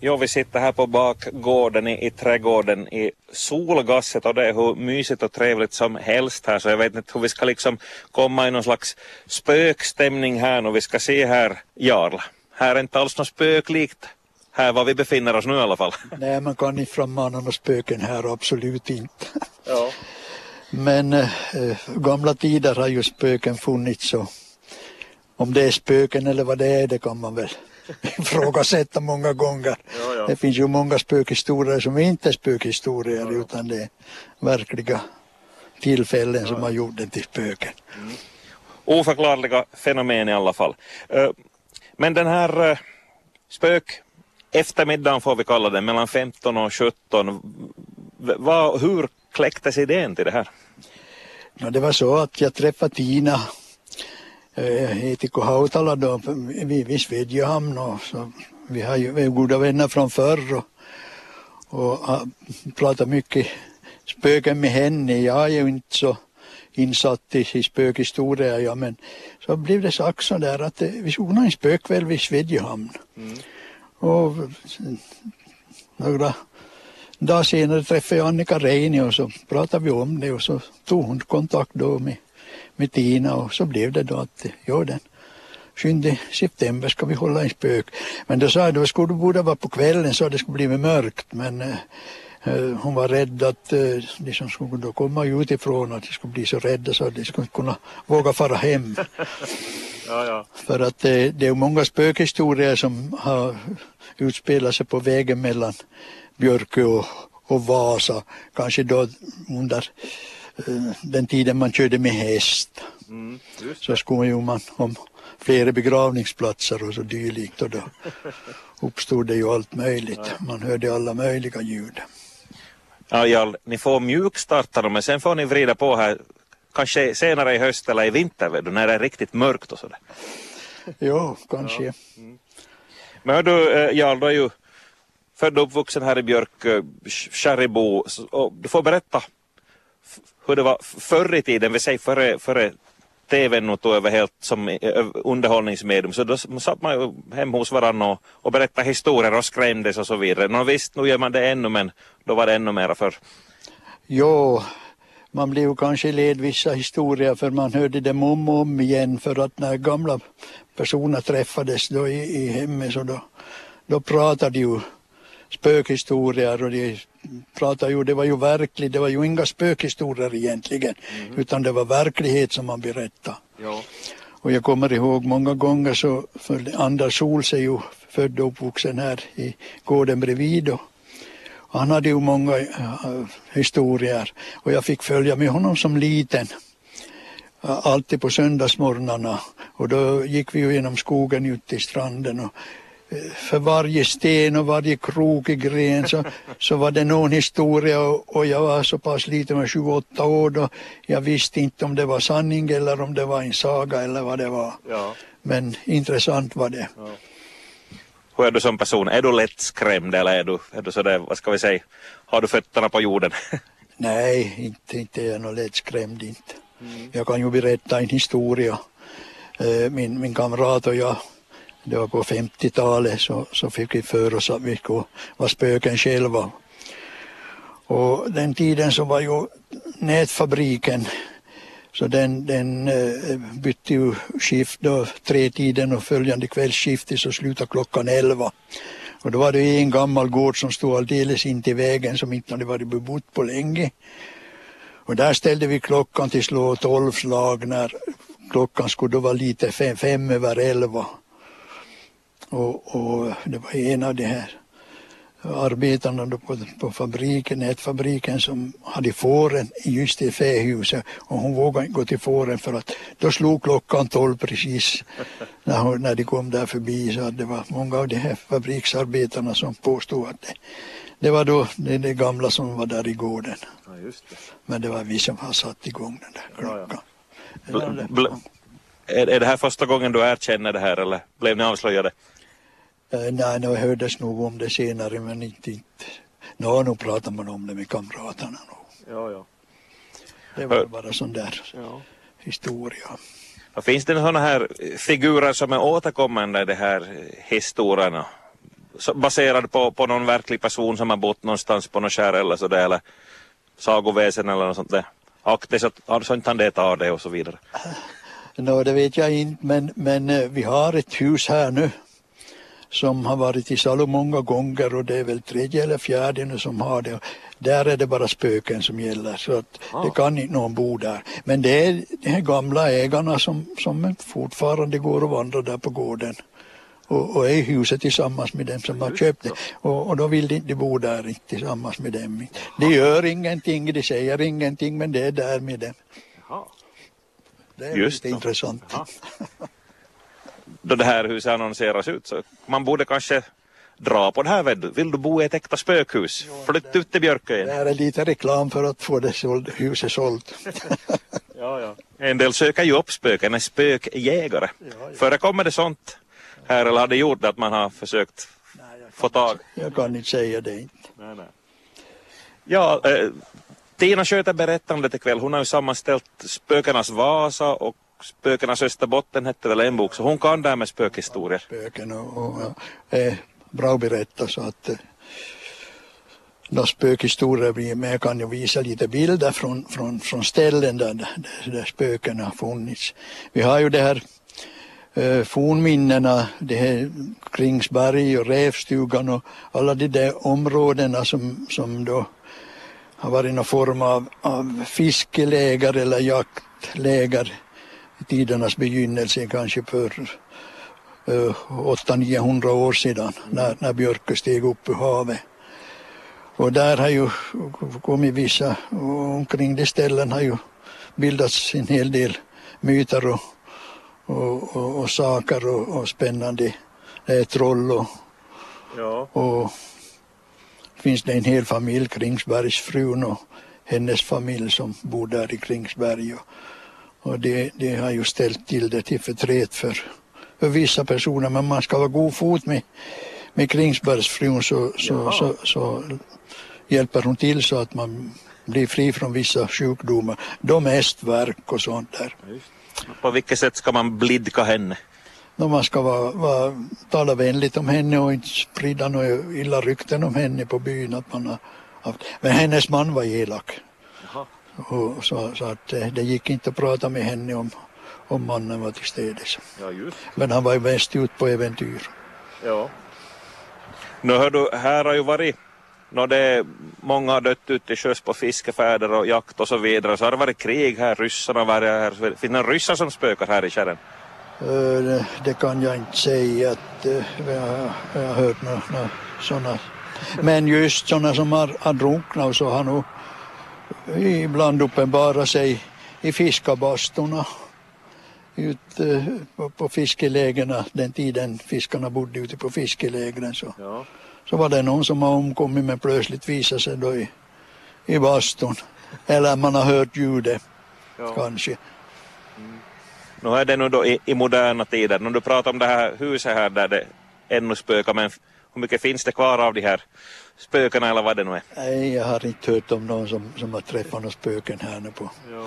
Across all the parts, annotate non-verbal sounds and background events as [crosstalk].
Jo, vi sitter här på bakgården i, i trädgården i solgasset och det är hur mysigt och trevligt som helst här så jag vet inte hur vi ska liksom komma i någon slags spökstämning här nu. Vi ska se här, Jarl. Här är inte alls något spöklikt här var vi befinner oss nu i alla fall. [laughs] Nej, man kan inte frammana några spöken här, absolut inte. Ja. Men äh, gamla tider har ju spöken funnits och om det är spöken eller vad det är, det kan man väl [laughs] ifrågasätta många gånger. Ja, ja. Det finns ju många spökhistorier som inte är spökhistorier ja, utan det är verkliga tillfällen som har gjort det till spöken. Mm. Oförklarliga fenomen i alla fall. Eh, men den här eh, spök eftermiddagen får vi kalla det, mellan 15 och 17. Vad, hur kläcktes idén till det här? Ja, det var så att jag träffade Tina eh, Etikko Hautala då vid Svedjehamn och så vi har ju vi är goda vänner från förr och, och pratat mycket spöken med henne. Jag är ju inte så insatt i, i spökhistoria ja, men så blev det sagt så där att eh, vi skulle en spökväll vid Svedjehamn. Mm. Och några dagar senare träffade jag Annika Reini och så pratade vi om det och så tog hon kontakt då med, med Tina och så blev det då att ja, den 7 september ska vi hålla en spök. Men då sa jag då skulle det borde vara på kvällen så det skulle bli mörkt men uh, hon var rädd att uh, de som skulle då komma utifrån att de skulle bli så rädda så att de skulle kunna våga fara hem. [laughs] Ja, ja. För att det, det är många spökhistorier som har utspelat sig på vägen mellan Björkö och, och Vasa. Kanske då under den tiden man körde med häst. Mm, så skulle man om flera begravningsplatser och så dylikt och då uppstod det ju allt möjligt. Man hörde alla möjliga ljud. Ja, Jarl, ni får mjukstarta dem men sen får ni vrida på här kanske senare i höst eller i vinter när det är riktigt mörkt och sådär. Jo, kanske. Ja. Mm. Men hör du, eh, Jarl, du är ju född och uppvuxen här i Björk, eh, Kärribo. Du får berätta hur det var förr i tiden, vi säger före, före tvn tog över helt som eh, underhållningsmedium så då satt man ju hem hos varandra och, och berättade historier och skrämdes och så vidare. Nå visst, nu gör man det ännu men då var det ännu mera förr. Jo, man blev kanske led vissa historier för man hörde dem om och om igen för att när gamla personer träffades då i, i hemmet så då, då pratade ju spökhistorier och de pratade ju, det var ju verkligt, det var ju inga spökhistorier egentligen mm. utan det var verklighet som man berättade. Ja. Och jag kommer ihåg många gånger så, för Anders Sols är ju född och uppvuxen här i gården bredvid och han hade ju många uh, historier och jag fick följa med honom som liten. Uh, alltid på söndagsmorgnarna och då gick vi ju genom skogen ut till stranden och för varje sten och varje krokig gren så, så var det någon historia och, och jag var så pass liten, med 28 år då jag visste inte om det var sanning eller om det var en saga eller vad det var. Ja. Men intressant var det. Ja. Hur är du som person? Är du lättskrämd eller är du, är du sådär, vad ska vi säga, har du fötterna på jorden? [laughs] Nej, inte, inte är jag nog lättskrämd inte. Mm. Jag kan ju berätta en historia. Eh, min, min kamrat och jag, det var på 50-talet, så, så fick vi för oss att vi skulle vara spöken själva. Och den tiden så var ju nätfabriken så den, den eh, bytte ju skift då, tre tiden och följande kvällsskift så slutade klockan elva. Och då var det en gammal gård som stod alldeles in till vägen som inte hade varit bebott på länge. Och där ställde vi klockan till slå tolv slag när klockan skulle då vara lite fem, fem över elva. Och, och det var en av de här arbetarna då på, på fabriken, nätfabriken som hade fåren just i fähuset och hon vågade inte gå till fåren för att då slog klockan tolv precis när, hon, när de kom där förbi så att det var många av de här fabriksarbetarna som påstod att det, det var då det, det gamla som var där i gården. Ja, det. Men det var vi som har satt igång den där klockan. Ja, ja. Bl är, är det här första gången du erkänner det här eller blev ni avslöjade? Uh, nej, det hördes nog om det senare men inte, inte. Nå, nu pratar man om det med kamraterna. Nu. Ja, ja. Det var bara sån där ja. historia. Och finns det sådana här figurer som är återkommande i de här historierna? baserad på, på någon verklig person som har bott någonstans på något skär eller sådär eller sagoväsen eller något sånt där. Akta så att så han det tar det och så vidare. Nå, det vet jag inte, men, men eh, vi har ett hus här nu som har varit i salu många gånger och det är väl tredje eller fjärde nu som har det. Där är det bara spöken som gäller så att Ah. det kan inte någon bo där. Men det är de här gamla ägarna som, som fortfarande går och vandrar där på gården och, och är i huset tillsammans med dem som har köpt det. Och, och då vill de inte bo där tillsammans med dem. De gör ingenting, de säger ingenting men det är där med dem. Det är Just lite så. intressant. Ja. [laughs] Då det här huset annonseras ut så man borde kanske dra på det här. vet du. Vill du bo i ett äkta spökhus? Flytta ut till Björköjen. Det här är lite reklam för att få det såld, huset sålt. [laughs] Ja, ja. En del söker ju upp spöken, är spökjägare. Förekommer det sånt här eller har det gjort att man har försökt få tag? Jag kan inte säga det. inte. Nej, nej. Ja, eh, Tina sköter berättandet ikväll. Hon har ju sammanställt Spökenas Vasa och Spökenas Österbotten hette väl en bok, så hon kan det här med spökhistorier. Spöken och, och, är bra berätta så att eh, några spökhistorier blir men jag kan ju visa lite bilder från, från, från ställen där, där, där spöken har funnits. Vi har ju det här eh, fornminnena, det här Kringsberg och Rävstugan och alla de där områdena som, som då har varit någon form av, av fiskeläger eller jaktläger tidernas begynnelse kanske för uh, 800-900 år sedan när, när Björkö steg upp ur havet. Och där har ju kommit vissa, och omkring de ställen har ju bildats en hel del myter och, och, och, och saker och, och spännande eh, troll och, Ja. och finns det en hel familj, Kringsbergsfrun och hennes familj som bor där i Kringsberg. Och, och det, det har ju ställt till det till förtret för, för vissa personer men man ska vara god fot med, med Kringsbergsfrun så, så, så, så hjälper hon till så att man blir fri från vissa sjukdomar. De mest värk och sånt där. På vilket sätt ska man blidka henne? Då man ska vara, vara, tala vänligt om henne och inte sprida några illa rykten om henne på byn. Att man har haft. Men hennes man var elak. Och så, så att eh, det gick inte att prata med henne om, om mannen var till städes. Ja, just. Men han var ju mest ut på äventyr. Ja. Nu hör du, här har ju varit, nå det många har dött ute till sjöss på fiskefärder och jakt och så vidare. Så har det varit krig här, ryssarna har varit här. Finns det några ryssar som spökar här i kärren? Eh, det, det kan jag inte säga att eh, jag, har- jag har hört några nå, sådana. Men just sådana som har, har drunknat så har nog ibland uppenbarat sig i fiskabastorna ut eh, på, fiskelägena den tiden fiskarna bodde ute på fiskelägren så, Ja. så var det någon som har omkommit men plötsligt visade sig då i, i bastun. Eller man har hört ljudet ja. kanske. Nu är det nu då i, i moderna tider. När du pratar om det här huset här där det ännu spökar, men hur mycket finns det kvar av de här spökena eller vad det nu är? Nej, jag har inte hört om någon som, som har träffat några spöken här nu på, Ja.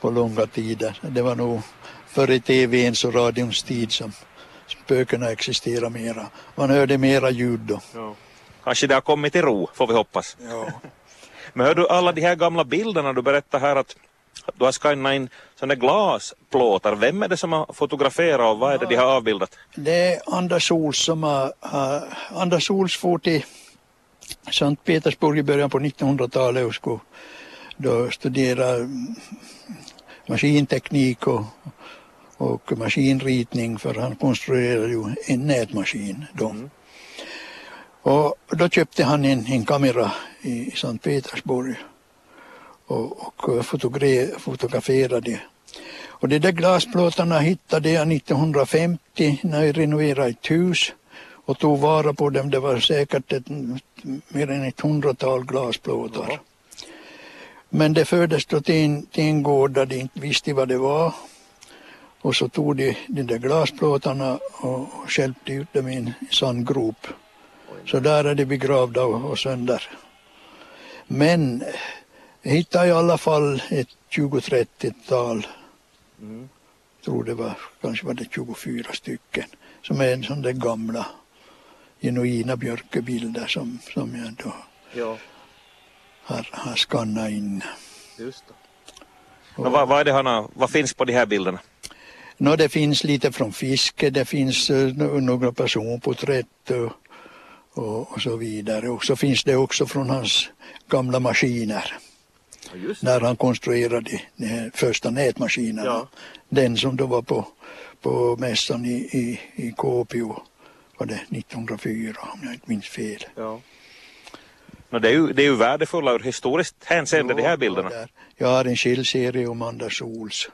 på långa tider. Det var nog före TVns och radions tid som spökena existerade mera. Man hörde mera ljud då. Ja. Kanske det har kommit till ro, får vi hoppas. Ja. Men hör du alla de här gamla bilderna du berättar här att att du har skannat in sådana glasplåtar. Vem är det som har fotograferat och vad är det de har avbildat? Det är Anders Ols som har, har Anders Ols for till Sankt Petersburg i början på 1900-talet och skulle då studera mm, maskinteknik och, och maskinritning för han konstruerade ju en nätmaskin då. Och då köpte han en, en kamera i Sankt Petersburg och, och fotogra- fotograferade. Och de där glasplåtarna hittade jag 1950 när jag renoverade ett hus och tog vara på dem. Det var säkert ett, mer än ett hundratal glasplåtar. Jaha. Men det fördes då till en, till en gård där de inte visste vad det var. Och så tog de de där glasplåtarna och, och stjälpte ut dem i en sandgrop. Så där är de begravda och, och sönder. Men jag hittade i alla fall ett 20-30-tal, Mm. tror det var, kanske var det 24 stycken, som är en sån där gamla genuina björkebilder som, som jag då Ja, har, har skannat in. just det. Och vad, vad, är det han vad finns på de här bilderna? Nå, det finns lite från fiske, det finns uh, några personporträtt och, och, och så vidare. Och så finns det också från hans gamla maskiner. Ja, när han konstruerade de första nätmaskinerna. Ja. Den som då var på, på mässan i, i, i Kuopio var det 1904 om jag inte minns fel. Ja. No, det, är ju, det är ju värdefulla ur historiskt hänseende, de här bilderna. Jag har en skillserie om Anders Ols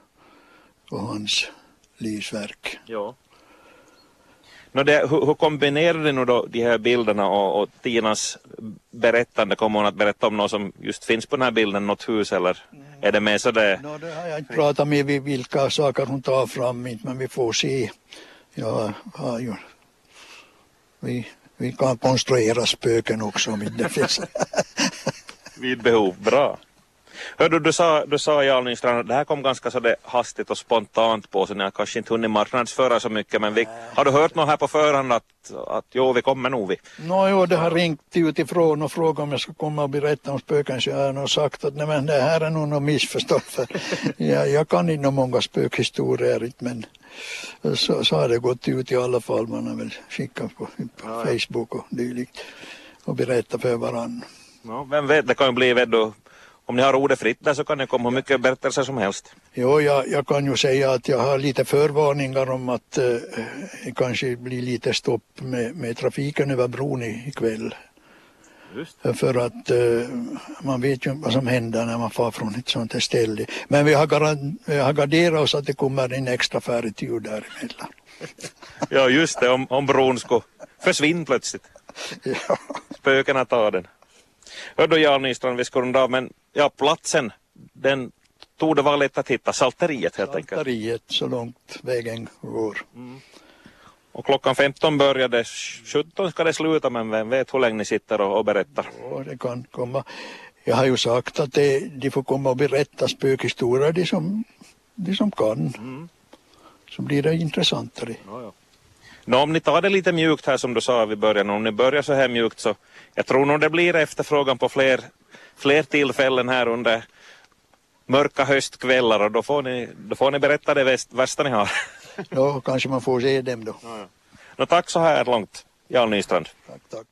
och hans livsverk. Ja. No, det, hur, hur kombinerar du då de här bilderna och, och Tinas berättande? Kommer hon att berätta om något som just finns på den här bilden, något hus eller är det mer så det... Nå, det har jag inte pratat med vilka saker hon tar fram, men vi får se. Jag har ju... Vi, vi kan konstruera spöken också om det finns. [laughs] Vid behov, bra. Hördu, du sa, du sa Jarl Nystrand att det här kom ganska så det hastigt och spontant på så ni har kanske inte hunnit marknadsföra så mycket men vi, har du hört något här på förhand att, att jo vi kommer nog vi? Nå, jo, det har ringt utifrån och frågat om jag ska komma och berätta om spöken så jag har nog sagt att nej, men det här är nog något missförstånd för [laughs] jag, jag kan inte många spökhistorier men så, så har det gått ut i alla fall. Man har väl skickat på, på Ja, ja. Facebook och dylikt och berättat för varandra. Ja, vem vet, det kan ju bli vet du, om ni har ordet fritt där så kan det komma hur mycket berättelser som helst. Jo, jag, jag kan ju säga att jag har lite förvarningar om att eh, det kanske blir lite stopp med, med trafiken över bron i- ikväll. Just. För att eh, man vet ju vad som händer när man far från ett sånt här ställe. Men vi har, vi har garderat oss att det kommer en extra färgtur däremellan. Ja just det, om, om bron skulle försvinna plötsligt. [laughs] Ja. Spökena tar den. Hördu Jarl Nystrand, vi ska runda av men ja platsen den tog det vara lätt att hitta, Salteriet helt enkelt. Salteriet så långt vägen går. Och klockan 15 börjar det, 17 ska det sluta men vem vet hur länge ni sitter och, och berättar. Och det kan komma. Jag har ju sagt att det, de får komma och berätta spökhistorier de som, de som kan. Så blir det intressantare. Nå, om ni tar det lite mjukt här som du sa vid början, om ni börjar så här mjukt så jag tror nog det blir efterfrågan på fler, fler tillfällen här under mörka höstkvällar och då får ni, då får ni berätta det väst, värsta ni har. Då kanske man får se dem då. Nå, tack så här långt, Jarl Nystrand. Tack, tack.